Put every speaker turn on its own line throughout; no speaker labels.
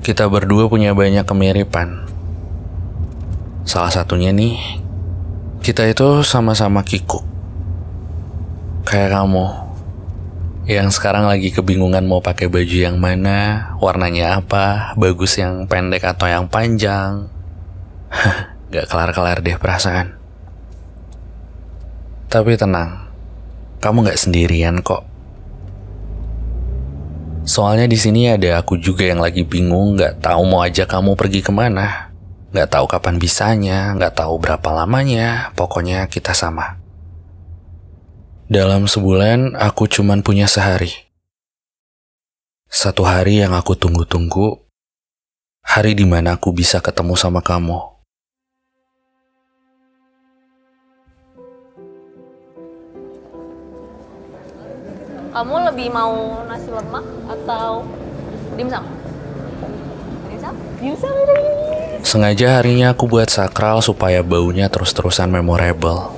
Kita berdua punya banyak kemiripan. Salah satunya nih, kita itu sama-sama kikuk. Kayak kamu, yang sekarang lagi kebingungan mau pakai baju yang mana, warnanya apa, bagus yang pendek atau yang panjang. Gak kelar-kelar deh perasaan. Tapi tenang, kamu gak sendirian kok. Soalnya di sini ada aku juga yang lagi bingung, gak tahu mau ajak kamu pergi ke mana. Gak tahu kapan bisanya, gak tahu berapa lamanya, pokoknya kita sama. Dalam sebulan, aku cuman punya sehari. Satu hari yang aku tunggu-tunggu, hari di mana aku bisa ketemu sama kamu.
Kamu lebih mau nasi lemak atau dimsum? Dimsum? Dimsum.
Sengaja harinya aku buat sakral supaya baunya terus-terusan memorable.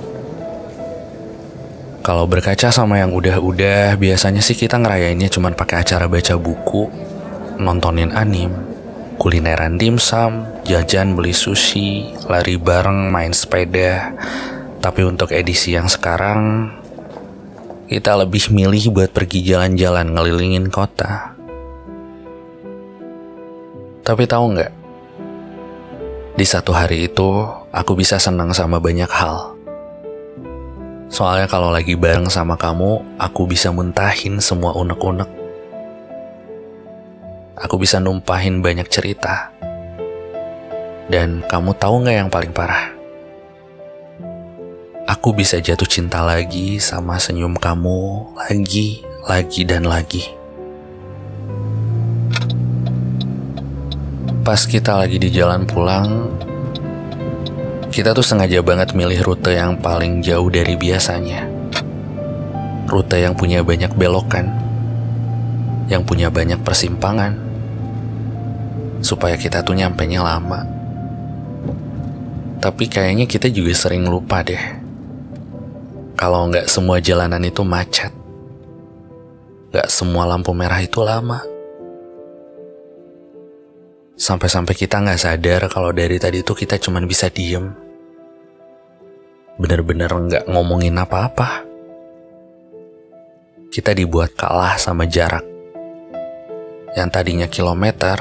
Kalau berkaca sama yang udah-udah, biasanya sih kita ngerayainnya cuma pakai acara baca buku, nontonin anim, kulineran dimsum, jajan beli sushi, lari bareng main sepeda. Tapi untuk edisi yang sekarang, kita lebih milih buat pergi jalan-jalan ngelilingin kota. Tapi tahu nggak? Di satu hari itu, aku bisa senang sama banyak hal. Soalnya kalau lagi bareng sama kamu, aku bisa muntahin semua unek-unek. Aku bisa numpahin banyak cerita. Dan kamu tahu nggak yang paling parah? Aku bisa jatuh cinta lagi sama senyum kamu lagi, lagi, dan lagi. Pas kita lagi di jalan pulang, kita tuh sengaja banget milih rute yang paling jauh dari biasanya. Rute yang punya banyak belokan, yang punya banyak persimpangan, supaya kita tuh nyampenya lama. Tapi kayaknya kita juga sering lupa deh. Kalau nggak semua jalanan itu macet. Nggak semua lampu merah itu lama. Sampai-sampai kita nggak sadar kalau dari tadi tuh kita cuma bisa diem. Bener-bener nggak ngomongin apa-apa. Kita dibuat kalah sama jarak. Yang tadinya kilometer,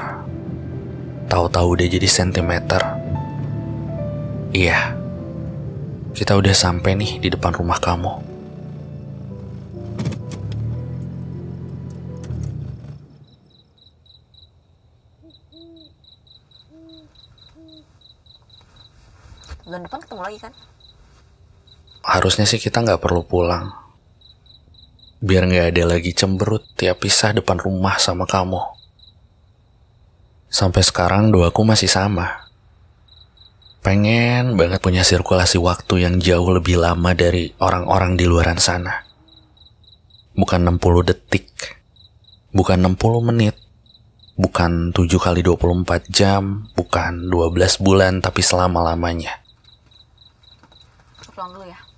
tahu-tahu udah jadi sentimeter. Iya, kita udah sampai nih di depan rumah kamu.
Bulan depan ketemu lagi kan?
Harusnya sih kita nggak perlu pulang. Biar nggak ada lagi cemberut tiap pisah depan rumah sama kamu. Sampai sekarang doaku masih sama. Pengen banget punya sirkulasi waktu yang jauh lebih lama dari orang-orang di luaran sana. Bukan 60 detik, bukan 60 menit, bukan 7 kali 24 jam, bukan 12 bulan, tapi selama-lamanya.
Pulang dulu ya.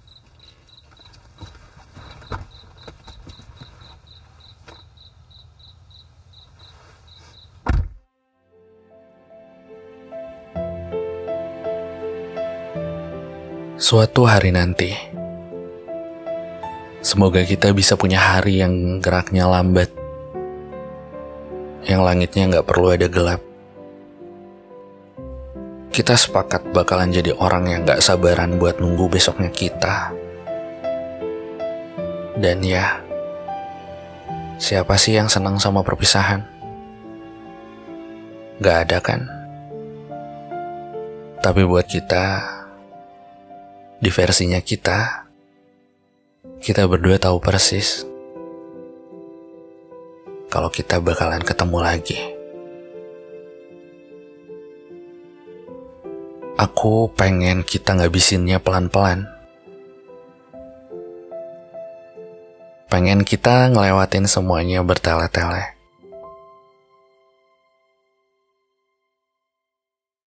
Suatu hari nanti, semoga kita bisa punya hari yang geraknya lambat, yang langitnya nggak perlu ada gelap. Kita sepakat bakalan jadi orang yang nggak sabaran buat nunggu besoknya kita. Dan ya, siapa sih yang senang sama perpisahan? Gak ada kan? Tapi buat kita, di versinya kita, kita berdua tahu persis kalau kita bakalan ketemu lagi. Aku pengen kita ngabisinnya pelan-pelan. Pengen kita ngelewatin semuanya bertele-tele.